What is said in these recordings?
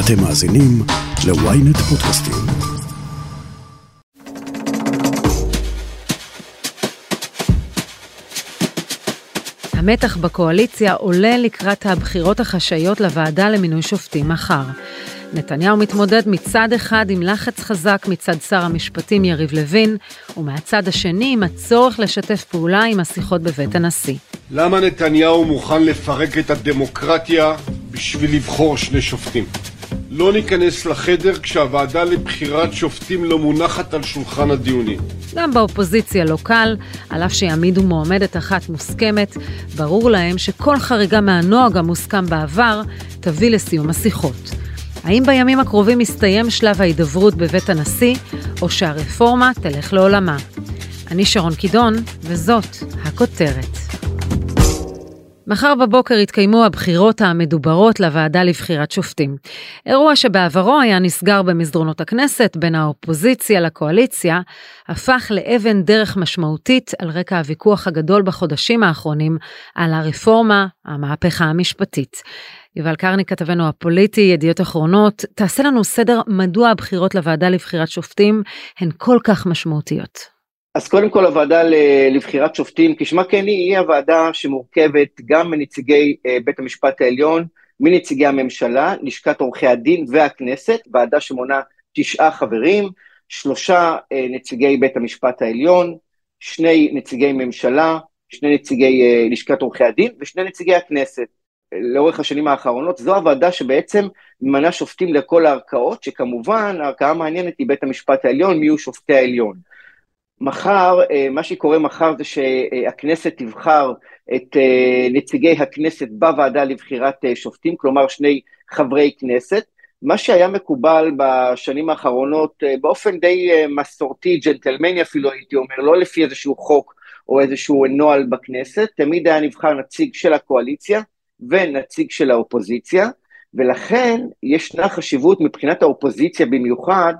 אתם מאזינים ל-ynet פודקאסטים. המתח בקואליציה עולה לקראת הבחירות החשאיות לוועדה למינוי שופטים מחר. נתניהו מתמודד מצד אחד עם לחץ חזק מצד שר המשפטים יריב לוין, ומהצד השני עם הצורך לשתף פעולה עם השיחות בבית הנשיא. למה נתניהו מוכן לפרק את הדמוקרטיה בשביל לבחור שני שופטים? לא ניכנס לחדר כשהוועדה לבחירת שופטים לא מונחת על שולחן הדיונים. גם באופוזיציה לא קל, על אף שיעמידו מועמדת אחת מוסכמת, ברור להם שכל חריגה מהנוהג המוסכם בעבר תביא לסיום השיחות. האם בימים הקרובים יסתיים שלב ההידברות בבית הנשיא, או שהרפורמה תלך לעולמה? אני שרון קידון, וזאת הכותרת. מחר בבוקר יתקיימו הבחירות המדוברות לוועדה לבחירת שופטים. אירוע שבעברו היה נסגר במסדרונות הכנסת בין האופוזיציה לקואליציה, הפך לאבן דרך משמעותית על רקע הוויכוח הגדול בחודשים האחרונים על הרפורמה, המהפכה המשפטית. יובל קרני, כתבנו הפוליטי, ידיעות אחרונות, תעשה לנו סדר מדוע הבחירות לוועדה לבחירת שופטים הן כל כך משמעותיות. אז קודם כל הוועדה לבחירת שופטים, כשמה כן היא, היא הוועדה שמורכבת גם מנציגי אה, בית המשפט העליון, מנציגי הממשלה, לשכת עורכי הדין והכנסת, ועדה שמונה תשעה חברים, שלושה אה, נציגי בית המשפט העליון, שני נציגי ממשלה, שני נציגי אה, לשכת עורכי הדין ושני נציגי הכנסת. לאורך השנים האחרונות, זו הוועדה שבעצם ממנה שופטים לכל הערכאות, שכמובן הערכאה המעניינת היא בית המשפט העליון, מי יהיו שופטי העליון. מחר, אה, מה שקורה מחר זה שהכנסת תבחר את אה, נציגי הכנסת בוועדה לבחירת אה, שופטים, כלומר שני חברי כנסת. מה שהיה מקובל בשנים האחרונות באופן די מסורתי, ג'נטלמני אפילו הייתי אומר, לא לפי איזשהו חוק או איזשהו נוהל בכנסת, תמיד היה נבחר נציג של הקואליציה ונציג של האופוזיציה, ולכן ישנה חשיבות מבחינת האופוזיציה במיוחד,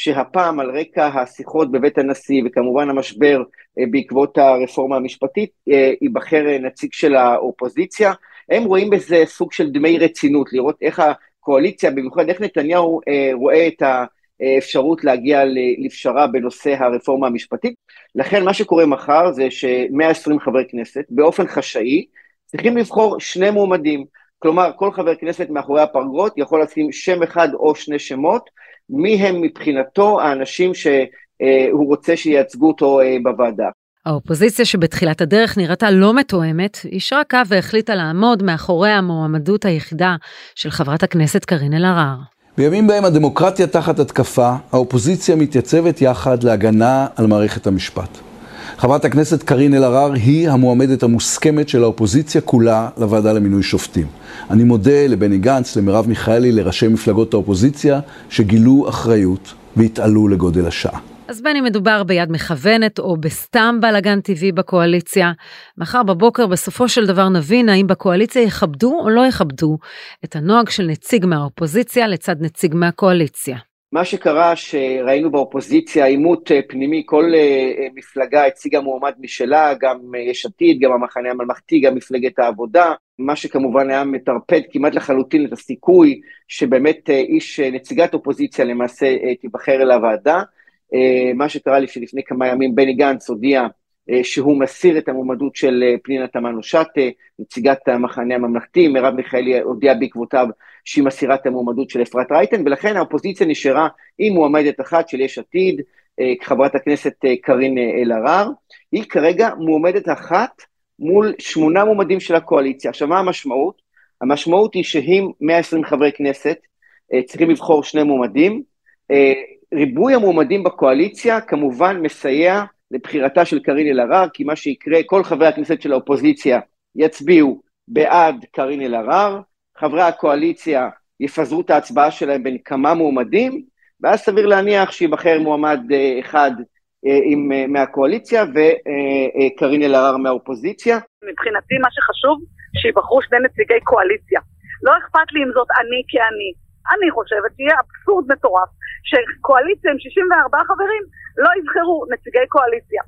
שהפעם על רקע השיחות בבית הנשיא וכמובן המשבר אה, בעקבות הרפורמה המשפטית, אה, ייבחר אה, נציג של האופוזיציה. הם רואים בזה סוג של דמי רצינות, לראות איך הקואליציה, במיוחד איך נתניהו רואה את האפשרות להגיע לפשרה בנושא הרפורמה המשפטית. לכן מה שקורה מחר זה ש-120 חברי כנסת באופן חשאי צריכים לבחור שני מועמדים. כלומר, כל חבר כנסת מאחורי הפרגות יכול לשים שם אחד או שני שמות, מי הם מבחינתו האנשים שהוא רוצה שייצגו אותו אה, בוועדה. האופוזיציה שבתחילת הדרך נראתה לא מתואמת, אישרה קו והחליטה לעמוד מאחורי המועמדות היחידה של חברת הכנסת קארין אלהרר. בימים בהם הדמוקרטיה תחת התקפה, האופוזיציה מתייצבת יחד להגנה על מערכת המשפט. חברת הכנסת קארין אלהרר היא המועמדת המוסכמת של האופוזיציה כולה לוועדה למינוי שופטים. אני מודה לבני גנץ, למרב מיכאלי, לראשי מפלגות האופוזיציה, שגילו אחריות והתעלו לגודל השעה. אז בין אם מדובר ביד מכוונת או בסתם בלאגן טבעי בקואליציה, מחר בבוקר בסופו של דבר נבין האם בקואליציה יכבדו או לא יכבדו את הנוהג של נציג מהאופוזיציה לצד נציג מהקואליציה. מה שקרה שראינו באופוזיציה עימות אה, פנימי, כל אה, אה, מפלגה הציגה מועמד משלה, גם יש עתיד, גם המחנה הממלכתי, גם מפלגת העבודה, מה שכמובן היה מטרפד כמעט לחלוטין את הסיכוי שבאמת איש, נציגת אופוזיציה למעשה תיבחר אל הוועדה. מה שקרה לי שלפני כמה ימים בני גנץ הודיע שהוא מסיר את המועמדות של פנינה תמנו שטה, נציגת המחנה הממלכתי, מרב מיכאלי הודיעה בעקבותיו שהיא מסירה את המועמדות של אפרת רייטן, ולכן האופוזיציה נשארה עם מועמדת אחת של יש עתיד, אה, חברת הכנסת אה, קארין אה, אלהרר. היא כרגע מועמדת אחת מול שמונה מועמדים של הקואליציה. עכשיו, מה המשמעות? המשמעות היא שאם 120 חברי כנסת צריכים לבחור שני מועמדים, ריבוי המועמדים בקואליציה כמובן מסייע לבחירתה של קארין אלהרר, כי מה שיקרה, כל חברי הכנסת של האופוזיציה יצביעו בעד קארין אלהרר, חברי הקואליציה יפזרו את ההצבעה שלהם בין כמה מועמדים, ואז סביר להניח שייבחר מועמד אה, אחד אה, עם, אה, מהקואליציה וקארין אלהרר מהאופוזיציה. מבחינתי מה שחשוב, שיבחרו שני נציגי קואליציה. לא אכפת לי אם זאת אני כאני. אני חושבת שיהיה אבסורד מטורף שקואליציה עם 64 חברים לא יבחרו נציגי קואליציה.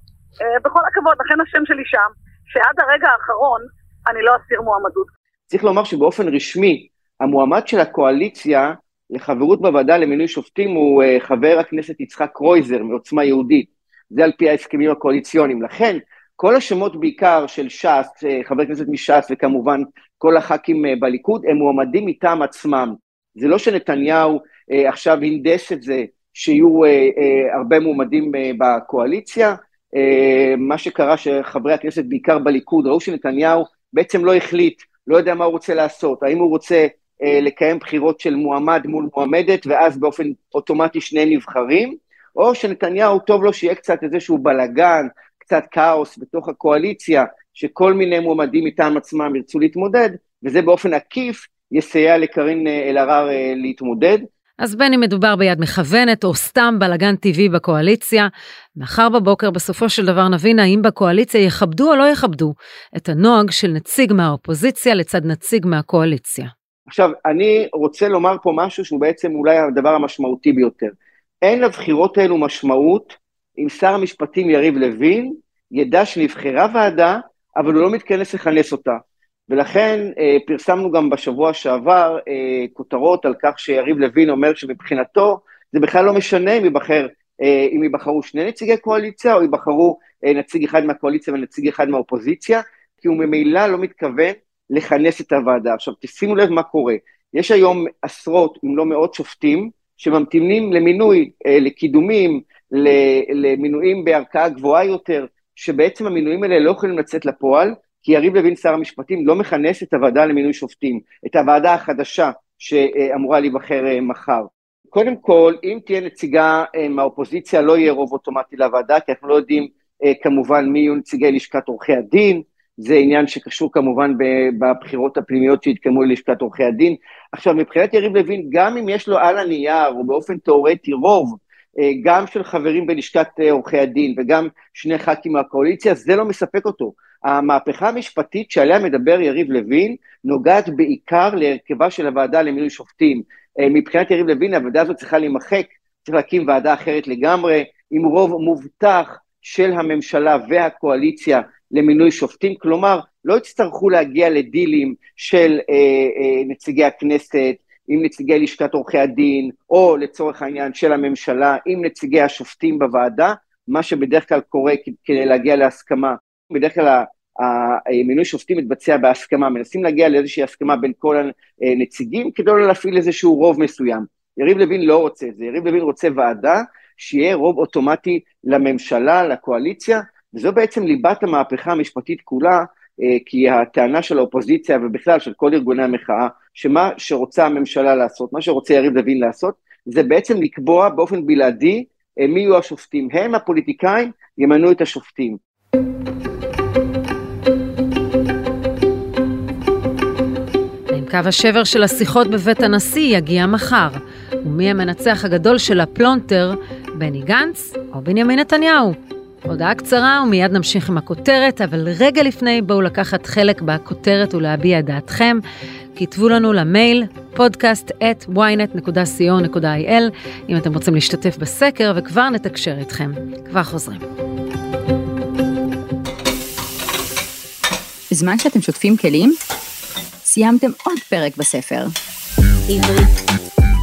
בכל הכבוד, לכן השם שלי שם, שעד הרגע האחרון אני לא אסיר מועמדות. צריך לומר שבאופן רשמי, המועמד של הקואליציה לחברות בוועדה למינוי שופטים הוא uh, חבר הכנסת יצחק קרויזר מעוצמה יהודית. זה על פי ההסכמים הקואליציוניים. לכן, כל השמות בעיקר של ש"ס, uh, חבר כנסת מש"ס וכמובן כל הח"כים בליכוד, הם מועמדים מטעם עצמם. זה לא שנתניהו uh, עכשיו הנדס את זה שיהיו uh, uh, הרבה מועמדים uh, בקואליציה. Uh, מה שקרה שחברי הכנסת בעיקר בליכוד ראו שנתניהו בעצם לא החליט, לא יודע מה הוא רוצה לעשות, האם הוא רוצה אה, לקיים בחירות של מועמד מול מועמדת, ואז באופן אוטומטי שני נבחרים, או שנתניהו טוב לו שיהיה קצת איזשהו בלגן, קצת כאוס בתוך הקואליציה, שכל מיני מועמדים מטעם עצמם ירצו להתמודד, וזה באופן עקיף יסייע לקארין אה, אלהרר אה, להתמודד. אז בין אם מדובר ביד מכוונת או סתם בלאגן טבעי בקואליציה, מחר בבוקר בסופו של דבר נבין האם בקואליציה יכבדו או לא יכבדו את הנוהג של נציג מהאופוזיציה לצד נציג מהקואליציה. עכשיו, אני רוצה לומר פה משהו שהוא בעצם אולי הדבר המשמעותי ביותר. אין לבחירות האלו משמעות אם שר המשפטים יריב לוין ידע שנבחרה ועדה, אבל הוא לא מתכנס לכנס אותה. ולכן אה, פרסמנו גם בשבוע שעבר אה, כותרות על כך שיריב לוין אומר שמבחינתו זה בכלל לא משנה אם ייבחר, אה, אם ייבחרו שני נציגי קואליציה או ייבחרו אה, נציג אחד מהקואליציה ונציג אחד מהאופוזיציה, כי הוא ממילא לא מתכוון לכנס את הוועדה. עכשיו, תשימו לב מה קורה. יש היום עשרות, אם לא מאות שופטים, שממתינים למינוי, אה, לקידומים, למינויים בערכאה גבוהה יותר, שבעצם המינויים האלה לא יכולים לצאת לפועל, כי יריב לוין, שר המשפטים, לא מכנס את הוועדה למינוי שופטים, את הוועדה החדשה שאמורה להיבחר אה, מחר. קודם כל, אם תהיה נציגה אה, מהאופוזיציה, לא יהיה רוב אוטומטי לוועדה, כי אנחנו לא יודעים כמובן מי יהיו נציגי לשכת עורכי הדין, זה עניין שקשור כמובן בבחירות הפנימיות שהתקיימו ללשכת עורכי הדין. עכשיו, מבחינת יריב לוין, גם אם יש לו על הנייר, או באופן תאורטי רוב, אה, גם של חברים בלשכת אה, עורכי הדין וגם שני ח"כים מהקואליציה, זה לא מספק אותו. המהפכה המשפטית שעליה מדבר יריב לוין נוגעת בעיקר להרכבה של הוועדה למינוי שופטים. אה, מבחינת יריב לוין, הוועדה הזאת צריכה להימחק, צריך להקים ועדה אחרת לגמרי, עם רוב מובטח של הממשלה והקואליציה למינוי שופטים, כלומר, לא יצטרכו להגיע לדילים של אה, אה, נציגי הכנסת עם נציגי לשכת עורכי הדין, או לצורך העניין של הממשלה עם נציגי השופטים בוועדה, מה שבדרך כלל קורה כדי להגיע להסכמה. בדרך כלל המינוי שופטים מתבצע בהסכמה, מנסים להגיע לאיזושהי הסכמה בין כל הנציגים כדי לא להפעיל איזשהו רוב מסוים. יריב לוין לא רוצה את זה, יריב לוין רוצה ועדה שיהיה רוב אוטומטי לממשלה, לקואליציה, וזו בעצם ליבת המהפכה המשפטית כולה, אה, כי הטענה של האופוזיציה ובכלל של כל ארגוני המחאה, שמה שרוצה הממשלה לעשות, מה שרוצה יריב לוין לעשות, זה בעצם לקבוע באופן בלעדי אה, מי יהיו השופטים. הם, הפוליטיקאים, ימנו את השופטים. קו השבר של השיחות בבית הנשיא יגיע מחר. ומי המנצח הגדול של הפלונטר, בני גנץ או בנימין נתניהו? הודעה קצרה ומיד נמשיך עם הכותרת, אבל רגע לפני בואו לקחת חלק בכותרת ולהביע את דעתכם. כתבו לנו למייל podcast at ynet.co.il אם אתם רוצים להשתתף בסקר וכבר נתקשר איתכם. כבר חוזרים. בזמן שאתם שוטפים כלים, סיימתם עוד פרק בספר. עברית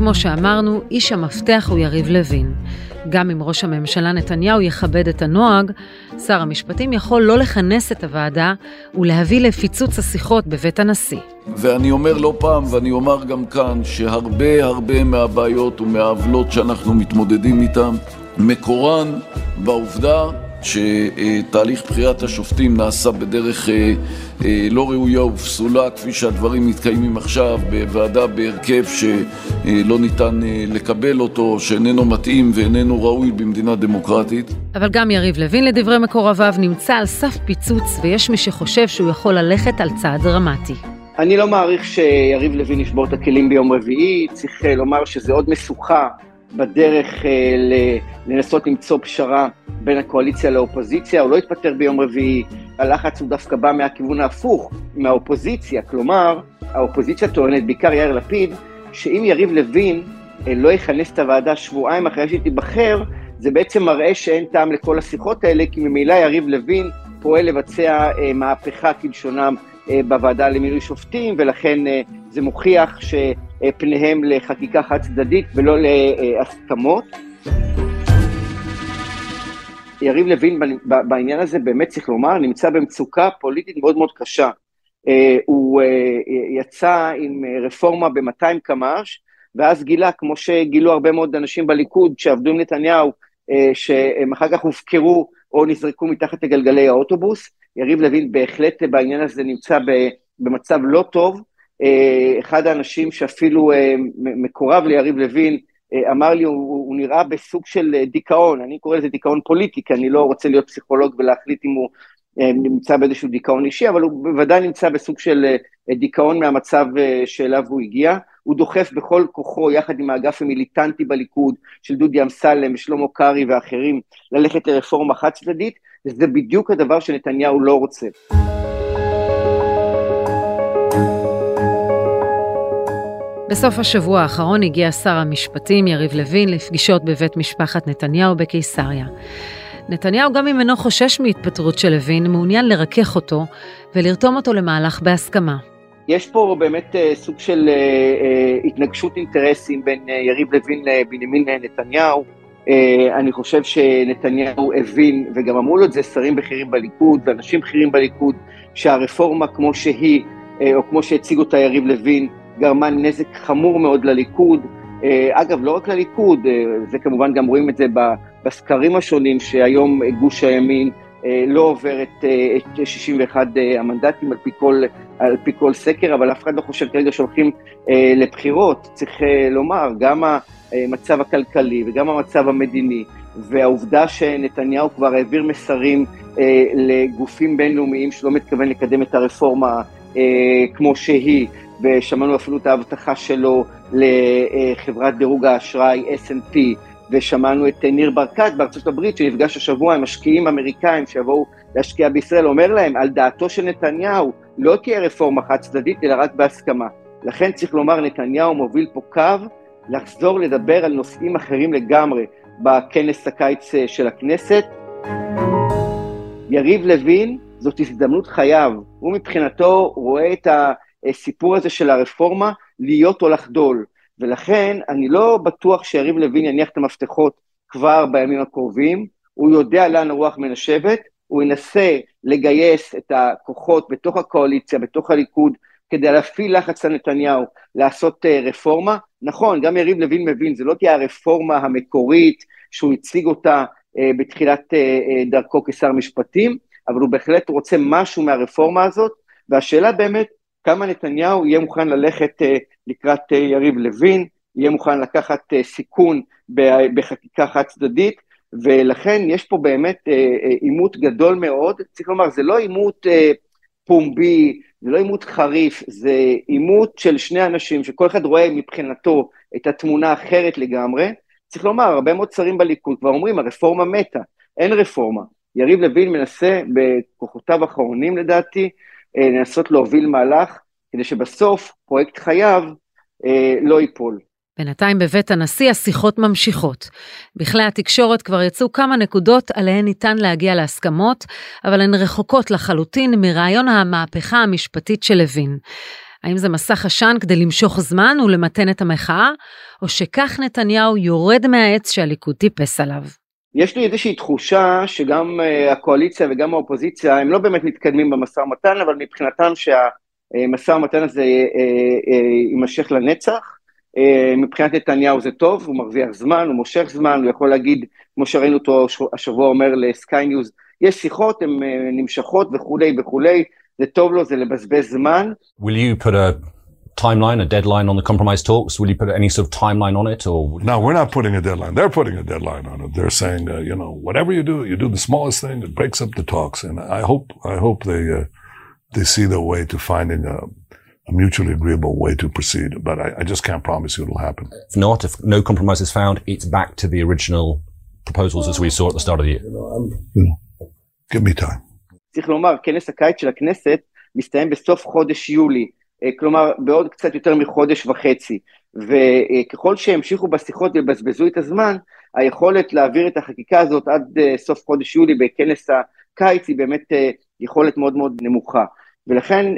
כמו שאמרנו, איש המפתח הוא יריב לוין. גם אם ראש הממשלה נתניהו יכבד את הנוהג, שר המשפטים יכול לא לכנס את הוועדה ולהביא לפיצוץ השיחות בבית הנשיא. ואני אומר לא פעם, ואני אומר גם כאן, שהרבה הרבה מהבעיות ומהעוולות שאנחנו מתמודדים איתן, מקורן בעובדה שתהליך בחירת השופטים נעשה בדרך אה, אה, לא ראויה ופסולה, כפי שהדברים מתקיימים עכשיו, בוועדה בהרכב שלא ניתן אה, לקבל אותו, שאיננו מתאים ואיננו ראוי במדינה דמוקרטית. אבל גם יריב לוין, לדברי מקורביו, נמצא על סף פיצוץ, ויש מי שחושב שהוא יכול ללכת על צעד דרמטי. אני לא מעריך שיריב לוין ישבור את הכלים ביום רביעי, צריך לומר שזה עוד משוכה בדרך לנסות למצוא פשרה בין הקואליציה לאופוזיציה, הוא לא התפטר ביום רביעי, הלחץ הוא דווקא בא מהכיוון ההפוך, מהאופוזיציה, כלומר, האופוזיציה טוענת, בעיקר יאיר לפיד, שאם יריב לוין לא יכנס את הוועדה שבועיים אחרי שהיא תיבחר, זה בעצם מראה שאין טעם לכל השיחות האלה, כי ממילא יריב לוין פועל לבצע אה, מהפכה כלשונם. אה, בוועדה למינוי שופטים, ולכן אה, זה מוכיח שפניהם לחקיקה חד צדדית ולא להסכמות. יריב לוין בעניין הזה באמת צריך לומר, נמצא במצוקה פוליטית מאוד מאוד קשה. הוא יצא עם רפורמה ב-200 קמ"ש, ואז גילה, כמו שגילו הרבה מאוד אנשים בליכוד שעבדו עם נתניהו, שהם אחר כך הופקרו או נזרקו מתחת לגלגלי האוטובוס. יריב לוין בהחלט בעניין הזה נמצא במצב לא טוב. אה, אחד האנשים שאפילו אה, מקורב ליריב לוין אה, אמר לי, הוא, הוא נראה בסוג של דיכאון, אני קורא לזה דיכאון פוליטי, כי אני לא רוצה להיות פסיכולוג ולהחליט אם הוא נמצא באיזשהו דיכאון אישי, אבל הוא בוודאי נמצא בסוג של דיכאון מהמצב שאליו הוא הגיע. הוא דוחף בכל כוחו, יחד עם האגף המיליטנטי בליכוד, של דודי אמסלם, שלמה קרעי ואחרים, ללכת לרפורמה חד צדדית, וזה בדיוק הדבר שנתניהו לא רוצה. בסוף השבוע האחרון הגיע שר המשפטים יריב לוין לפגישות בבית משפחת נתניהו בקיסריה. נתניהו, גם אם אינו חושש מהתפטרות של לוין, מעוניין לרכך אותו ולרתום אותו למהלך בהסכמה. יש פה באמת uh, סוג של uh, uh, התנגשות אינטרסים בין uh, יריב לוין לבנימין נתניהו. Uh, אני חושב שנתניהו הבין, וגם אמרו לו את זה שרים בכירים בליכוד ואנשים בכירים בליכוד, שהרפורמה כמו שהיא, uh, או כמו שהציג אותה יריב לוין, גרמה נזק חמור מאוד לליכוד. Uh, אגב, לא רק לליכוד, זה כמובן גם רואים את זה בסקרים השונים, שהיום גוש הימין אה, לא עובר את, אה, את 61 אה, המנדטים על פי, כל, על פי כל סקר, אבל אף אחד לא חושב כרגע שהולכים לבחירות. צריך לומר, גם המצב הכלכלי וגם המצב המדיני, והעובדה שנתניהו כבר העביר מסרים לגופים בינלאומיים שלא מתכוון לקדם את הרפורמה כמו שהיא, ושמענו אפילו את ההבטחה שלו לחברת דירוג האשראי S&P, ושמענו את ניר ברקת בארצות הברית, שנפגש השבוע עם משקיעים אמריקאים שיבואו להשקיע בישראל, אומר להם, על דעתו של נתניהו, לא תהיה רפורמה חד צדדית, אלא רק בהסכמה. לכן צריך לומר, נתניהו מוביל פה קו לחזור לדבר על נושאים אחרים לגמרי בכנס הקיץ אה, של הכנסת. יריב לוין, זאת הזדמנות חייו. הוא מבחינתו רואה את הסיפור הזה של הרפורמה להיות או לחדול. ולכן אני לא בטוח שיריב לוין יניח את המפתחות כבר בימים הקרובים, הוא יודע לאן הרוח מנשבת, הוא ינסה לגייס את הכוחות בתוך הקואליציה, בתוך הליכוד, כדי להפעיל לחץ על נתניהו לעשות uh, רפורמה. נכון, גם יריב לוין מבין, זה לא תהיה הרפורמה המקורית שהוא הציג אותה uh, בתחילת uh, דרכו כשר משפטים, אבל הוא בהחלט רוצה משהו מהרפורמה הזאת, והשאלה באמת, כמה נתניהו יהיה מוכן ללכת uh, לקראת uh, יריב לוין, יהיה מוכן לקחת uh, סיכון בחקיקה חד צדדית, ולכן יש פה באמת עימות גדול מאוד, צריך לומר, זה לא עימות פומבי, זה לא עימות חריף, זה עימות של שני אנשים שכל אחד רואה מבחינתו את התמונה האחרת לגמרי. צריך לומר, הרבה מאוד שרים בליכוד כבר אומרים, הרפורמה מתה, אין רפורמה. יריב לוין מנסה בכוחותיו האחרונים לדעתי, אה, לנסות להוביל מהלך, כדי שבסוף פרויקט חייו אה, לא ייפול. בינתיים בבית הנשיא השיחות ממשיכות. בכלי התקשורת כבר יצאו כמה נקודות עליהן ניתן להגיע להסכמות, אבל הן רחוקות לחלוטין מרעיון המהפכה המשפטית של לוין. האם זה מסך עשן כדי למשוך זמן ולמתן את המחאה, או שכך נתניהו יורד מהעץ שהליכוד טיפס עליו? יש לי איזושהי תחושה שגם uh, הקואליציה וגם האופוזיציה הם לא באמת מתקדמים במשא ומתן, אבל מבחינתם שהמשא ומתן הזה uh, uh, יימשך לנצח. מבחינת נתניהו זה טוב, הוא מרוויח זמן, הוא מושך זמן, הוא יכול להגיד, כמו שראינו אותו השבוע אומר לסקיי ניוז, יש שיחות, הן נמשכות וכולי וכולי, זה טוב לו, זה לבזבז זמן. Will you put a timeline, a deadline on the compromise talks? Will you put any sort of timeline on it, or? No, we're not putting a deadline. They're putting a deadline on it. They're saying, uh, you know, whatever you do, you do the smallest thing, it breaks up the talks. And I hope, I hope they, uh, they see their way to finding a, a mutually agreeable way to proceed. But I, I just can't promise you it'll happen. If not, if no compromise is found, it's back to the original proposals as we saw at the start of the year. You know, give me time. צריך לומר, כנס הקיץ של הכנסת מסתיים בסוף חודש יולי, אה, כלומר בעוד קצת יותר מחודש וחצי, וככל שהמשיכו בשיחות ובזבזו את הזמן, היכולת להעביר את החקיקה הזאת עד אה, סוף חודש יולי בכנס הקיץ היא באמת אה, יכולת מאוד מאוד נמוכה. ולכן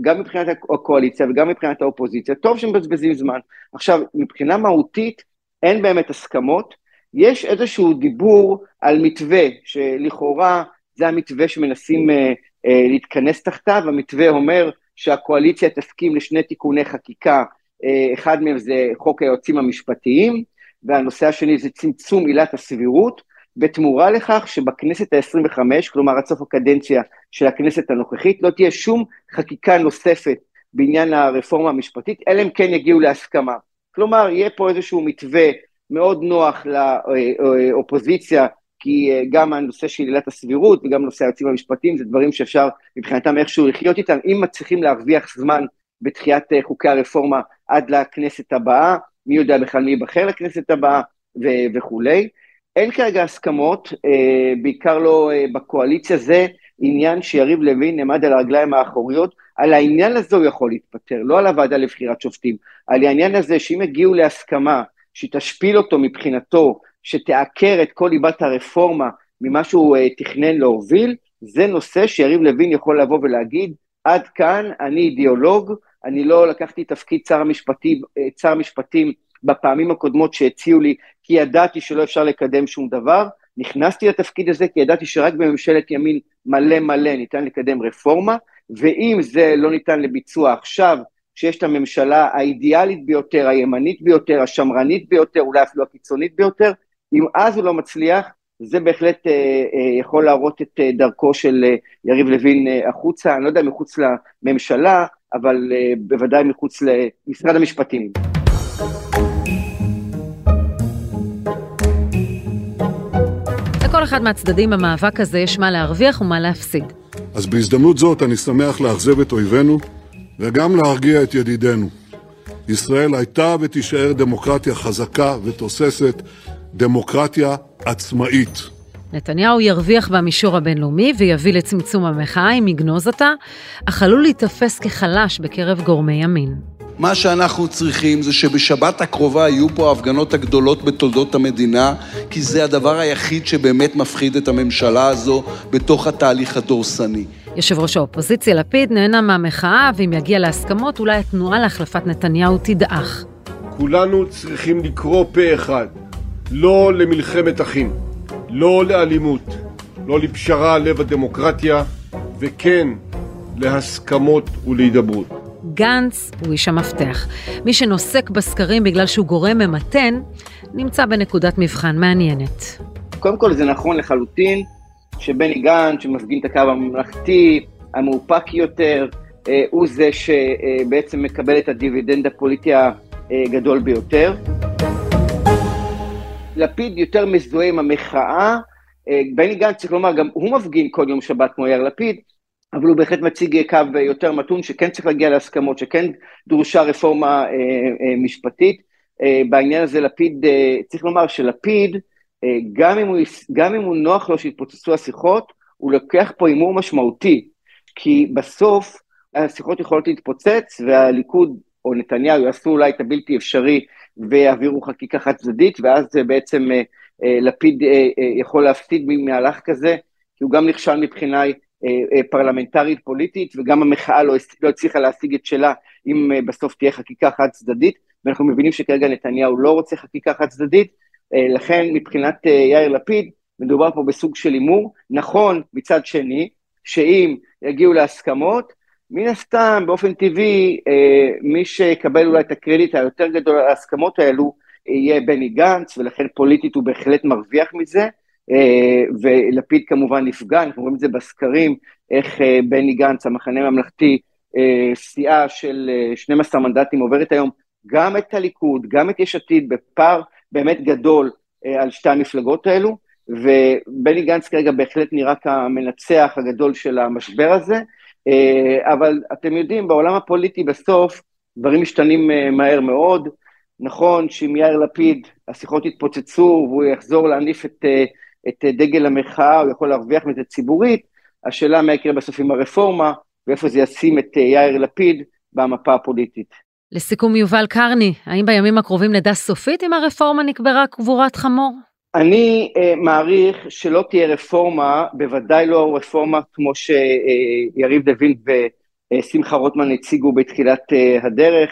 גם מבחינת הקואליציה וגם מבחינת האופוזיציה, טוב שמבזבזים זמן. עכשיו, מבחינה מהותית אין באמת הסכמות, יש איזשהו דיבור על מתווה שלכאורה זה המתווה שמנסים אה, אה, להתכנס תחתיו, המתווה אומר שהקואליציה תסכים לשני תיקוני חקיקה, אה, אחד מהם זה חוק היועצים המשפטיים, והנושא השני זה צמצום עילת הסבירות, בתמורה לכך שבכנסת ה-25, כלומר עד סוף הקדנציה של הכנסת הנוכחית, לא תהיה שום חקיקה נוספת בעניין הרפורמה המשפטית, אלא אם כן יגיעו להסכמה. כלומר, יהיה פה איזשהו מתווה מאוד נוח לאופוזיציה כי אה, גם הנושא של עילת הסבירות וגם נושא היועצים המשפטיים זה דברים שאפשר מבחינתם איכשהו לחיות איתם, אם מצליחים להרוויח זמן בתחיית אה, חוקי הרפורמה עד לכנסת הבאה, מי יודע בכלל מי ייבחר לכנסת הבאה ו- וכולי. אין כרגע הסכמות, אה, בעיקר לא בקואליציה, זה עניין שיריב לוין נעמד על הרגליים האחוריות, על העניין הזה הוא יכול להתפטר, לא על הוועדה לבחירת שופטים, על העניין הזה שאם יגיעו להסכמה שהיא תשפיל אותו מבחינתו שתעקר את כל ליבת הרפורמה ממה שהוא uh, תכנן להוביל, זה נושא שיריב לוין יכול לבוא ולהגיד, עד כאן אני אידיאולוג, אני לא לקחתי תפקיד שר המשפטים, אה, שר המשפטים בפעמים הקודמות שהציעו לי, כי ידעתי שלא אפשר לקדם שום דבר, נכנסתי לתפקיד הזה כי ידעתי שרק בממשלת ימין מלא מלא ניתן לקדם רפורמה, ואם זה לא ניתן לביצוע עכשיו, כשיש את הממשלה האידיאלית ביותר, הימנית ביותר, השמרנית ביותר, אולי אפילו הקיצונית ביותר, אם אז הוא לא מצליח, זה בהחלט אה, אה, יכול להראות את אה, דרכו של אה, יריב לוין אה, החוצה, אני לא יודע מחוץ לממשלה, אבל אה, בוודאי מחוץ למשרד המשפטים. לכל אחד מהצדדים במאבק הזה יש מה להרוויח ומה להפסיד. אז בהזדמנות זאת אני שמח לאכזב את אויבינו וגם להרגיע את ידידינו. ישראל הייתה ותישאר דמוקרטיה חזקה ותוססת, דמוקרטיה עצמאית. נתניהו ירוויח במישור הבינלאומי ויביא לצמצום המחאה אם יגנוז אותה, אך עלול להיתפס כחלש בקרב גורמי ימין. מה שאנחנו צריכים זה שבשבת הקרובה יהיו פה ההפגנות הגדולות בתולדות המדינה, כי זה הדבר היחיד שבאמת מפחיד את הממשלה הזו בתוך התהליך הדורסני. יושב ראש האופוזיציה לפיד נהנה מהמחאה, ואם יגיע להסכמות, אולי התנועה להחלפת נתניהו תדעך. כולנו צריכים לקרוא פה אחד, לא למלחמת אחים, לא לאלימות, לא לפשרה על לב הדמוקרטיה, וכן להסכמות ולהידברות. גנץ הוא איש המפתח. מי שנוסק בסקרים בגלל שהוא גורם ממתן, נמצא בנקודת מבחן מעניינת. קודם כל זה נכון לחלוטין שבני גנץ, שמפגין את הקו הממלכתי, המאופק יותר, אה, הוא זה שבעצם מקבל את הדיבידנד הפוליטי הגדול ביותר. לפיד יותר מזוהה עם המחאה, אה, בני גנץ, צריך לומר, גם הוא מפגין כל יום שבת כמו יאיר לפיד, אבל הוא בהחלט מציג קו יותר מתון, שכן צריך להגיע להסכמות, שכן דרושה רפורמה אה, אה, משפטית. אה, בעניין הזה לפיד, אה, צריך לומר שלפיד, אה, גם אם, הוא, גם אם הוא נוח לו שיתפוצצו השיחות, הוא לוקח פה הימור משמעותי, כי בסוף השיחות יכולות להתפוצץ, והליכוד או נתניהו יעשו אולי את הבלתי אפשרי ויעבירו חקיקה חד צדדית, ואז בעצם אה, אה, לפיד יכול להפסיד ממהלך כזה, כי הוא גם נכשל מבחינה פרלמנטרית פוליטית, וגם המחאה לא, לא הצליחה להשיג את שלה אם בסוף תהיה חקיקה חד צדדית, ואנחנו מבינים שכרגע נתניהו לא רוצה חקיקה חד צדדית, לכן מבחינת יאיר לפיד, מדובר פה בסוג של הימור. נכון, מצד שני, שאם יגיעו להסכמות, מן הסתם, באופן טבעי, אה, מי שיקבל אולי את הקרדיט היותר גדול על ההסכמות האלו, יהיה בני גנץ, ולכן פוליטית הוא בהחלט מרוויח מזה, אה, ולפיד כמובן נפגע, אנחנו רואים את זה בסקרים, איך אה, בני גנץ, המחנה הממלכתי, סיעה של 12 מנדטים עוברת היום גם את הליכוד, גם את יש עתיד, בפער באמת גדול על שתי המפלגות האלו, ובני גנץ כרגע בהחלט נראה כמנצח הגדול של המשבר הזה, אבל אתם יודעים, בעולם הפוליטי בסוף דברים משתנים מהר מאוד. נכון שאם יאיר לפיד, השיחות יתפוצצו והוא יחזור להניף את, את דגל המחאה, הוא יכול להרוויח מזה ציבורית, השאלה מה יקרה בסוף עם הרפורמה, ואיפה זה ישים את יאיר לפיד במפה הפוליטית. לסיכום, יובל קרני, האם בימים הקרובים נדע סופית אם הרפורמה נקברה קבורת חמור? אני uh, מעריך שלא תהיה רפורמה, בוודאי לא רפורמה כמו שיריב דוין ושמחה רוטמן הציגו בתחילת uh, הדרך.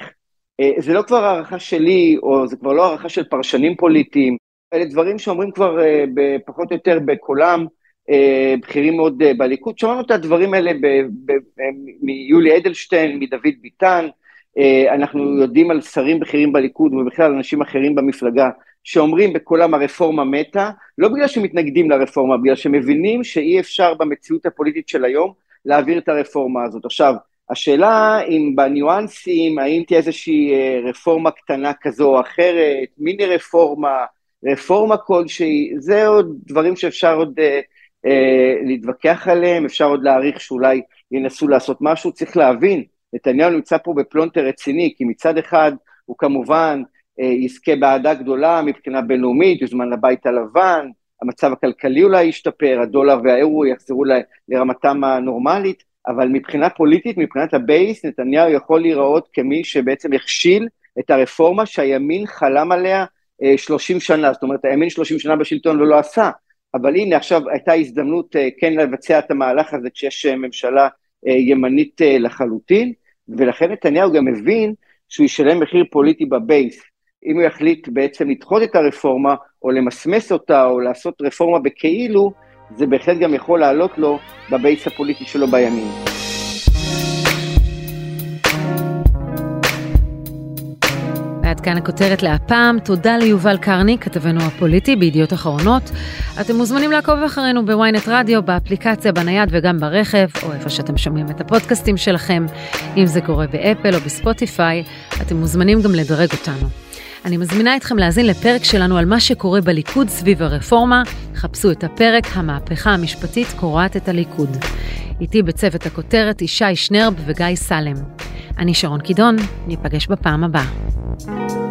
Uh, זה לא כבר הערכה שלי, או זה כבר לא הערכה של פרשנים פוליטיים, אלה דברים שאומרים כבר uh, פחות או יותר בקולם, uh, בכירים מאוד uh, בליכוד. שמענו את הדברים האלה מיולי אדלשטיין, מדוד ביטן, אנחנו יודעים על שרים בכירים בליכוד ובכלל אנשים אחרים במפלגה שאומרים בקולם הרפורמה מתה, לא בגלל שמתנגדים לרפורמה, בגלל שמבינים שאי אפשר במציאות הפוליטית של היום להעביר את הרפורמה הזאת. עכשיו, השאלה אם בניואנסים, האם תהיה איזושהי אה, רפורמה קטנה כזו או אחרת, מיני רפורמה, רפורמה כלשהי, זה עוד דברים שאפשר עוד אה, אה, להתווכח עליהם, אפשר עוד להעריך שאולי ינסו לעשות משהו, צריך להבין, נתניהו נמצא פה בפלונטר רציני, כי מצד אחד הוא כמובן אה, יזכה באהדה גדולה מבחינה בינלאומית, יוזמן לבית הלבן, המצב הכלכלי אולי ישתפר, הדולר והאירו יחזרו לרמתם הנורמלית, אבל מבחינה פוליטית, מבחינת הבייס, נתניהו יכול להיראות כמי שבעצם הכשיל את הרפורמה שהימין חלם עליה אה, 30 שנה, זאת אומרת הימין 30 שנה בשלטון ולא עשה, אבל הנה עכשיו הייתה הזדמנות אה, כן לבצע את המהלך הזה כשיש אה, ממשלה אה, ימנית אה, לחלוטין, ולכן נתניהו גם מבין שהוא ישלם מחיר פוליטי בבייס. אם הוא יחליט בעצם לדחות את הרפורמה, או למסמס אותה, או לעשות רפורמה בכאילו, זה בהחלט גם יכול לעלות לו בבייס הפוליטי שלו בימין. כאן הכותרת להפעם. תודה ליובל קרני, כתבנו הפוליטי בידיעות אחרונות. אתם מוזמנים לעקוב אחרינו בוויינט רדיו, באפליקציה, בנייד וגם ברכב, או איפה שאתם שומעים את הפודקאסטים שלכם. אם זה קורה באפל או בספוטיפיי, אתם מוזמנים גם לדרג אותנו. אני מזמינה אתכם להאזין לפרק שלנו על מה שקורה בליכוד סביב הרפורמה. חפשו את הפרק "המהפכה המשפטית קורעת את הליכוד". איתי בצוות הכותרת ישי שנרב וגיא סלם. אני שרון קידון, ניפגש בפעם הבאה.